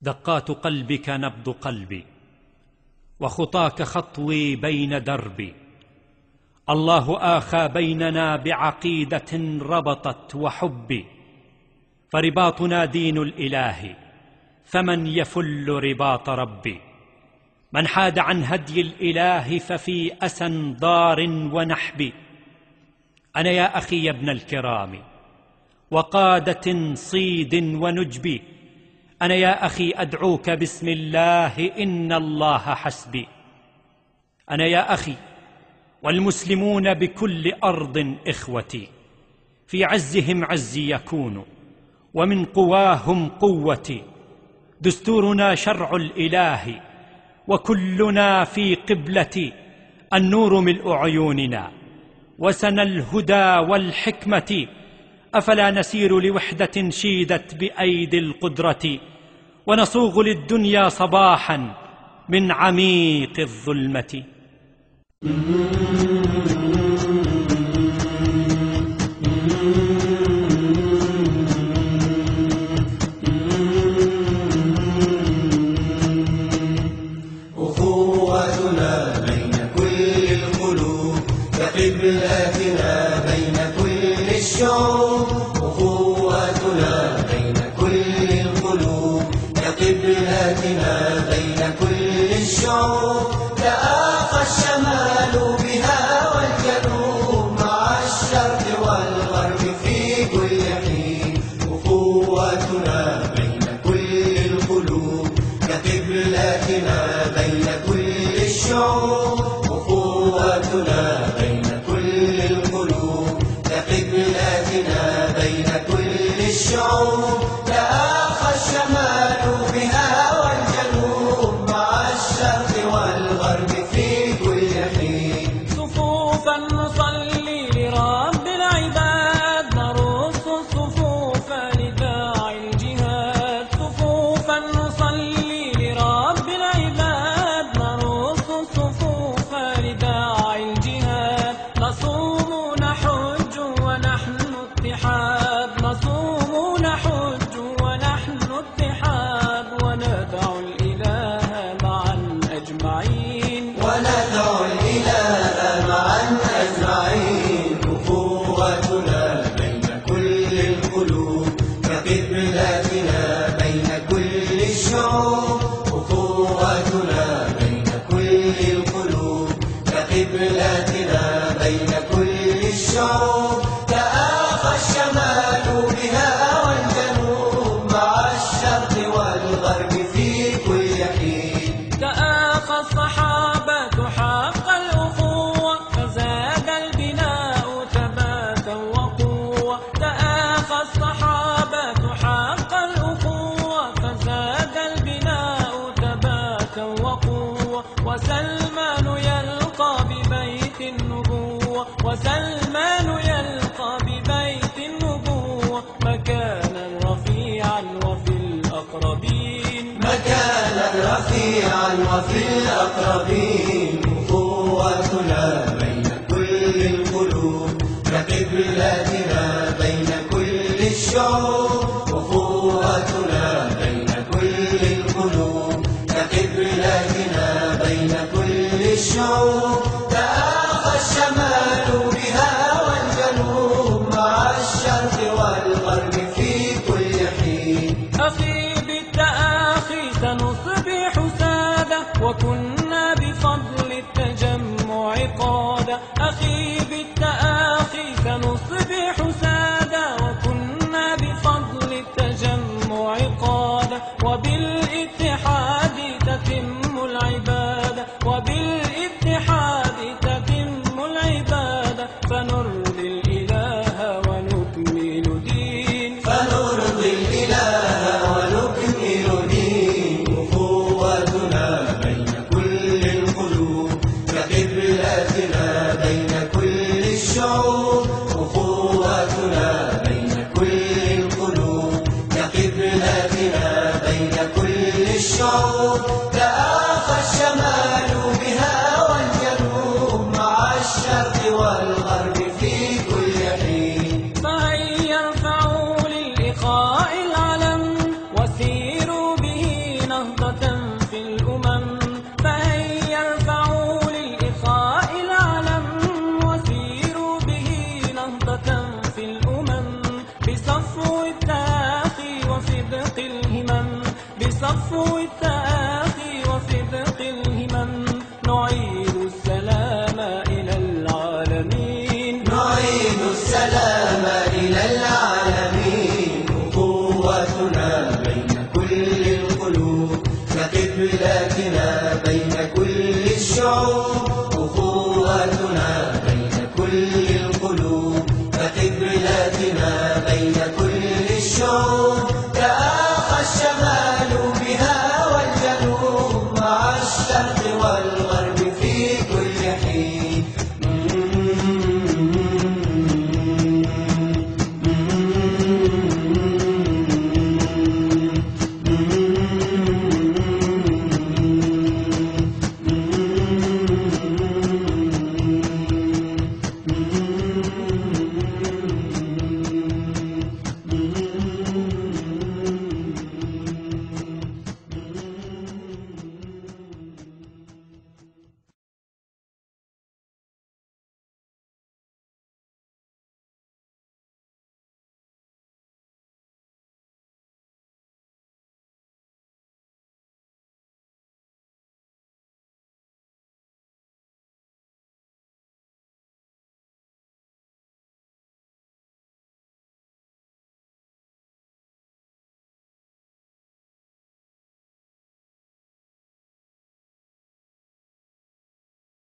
دقات قلبك نبض قلبي وخطاك خطوي بين دربي. الله آخى بيننا بعقيدة ربطت وحب فرباطنا دين الإله فمن يفل رباط ربي. من حاد عن هدي الإله ففي أسى ضار ونحب. أنا يا أخي يا ابن الكرام وقادة صيد ونجب أنا يا أخي أدعوك بسم الله إن الله حسبي. أنا يا أخي والمسلمون بكل أرض إخوتي في عزهم عزي يكون ومن قواهم قوتي. دستورنا شرع الإله وكلنا في قبلة النور ملء عيوننا وسن الهدى والحكمة. أفلا نسير لوحدة شيدت بأيدي القدرة ونصوغ للدنيا صباحا من عميق الظلمة. كقبلتنا بين كل الشعوب تآخى الشمال بها والجنوب مع الشرق والغرب في كل حين. أخوتنا بين كل القلوب كقبلتنا بين كل الشعوب. أخوتنا بين كل القلوب كقبلتنا بين كل الشعوب معا vida الشعوب يعود بين كل القلوب كقبلتنا بين كل الشعوب. تآخى الشمال بها والجنوب مع الشرق والغرب.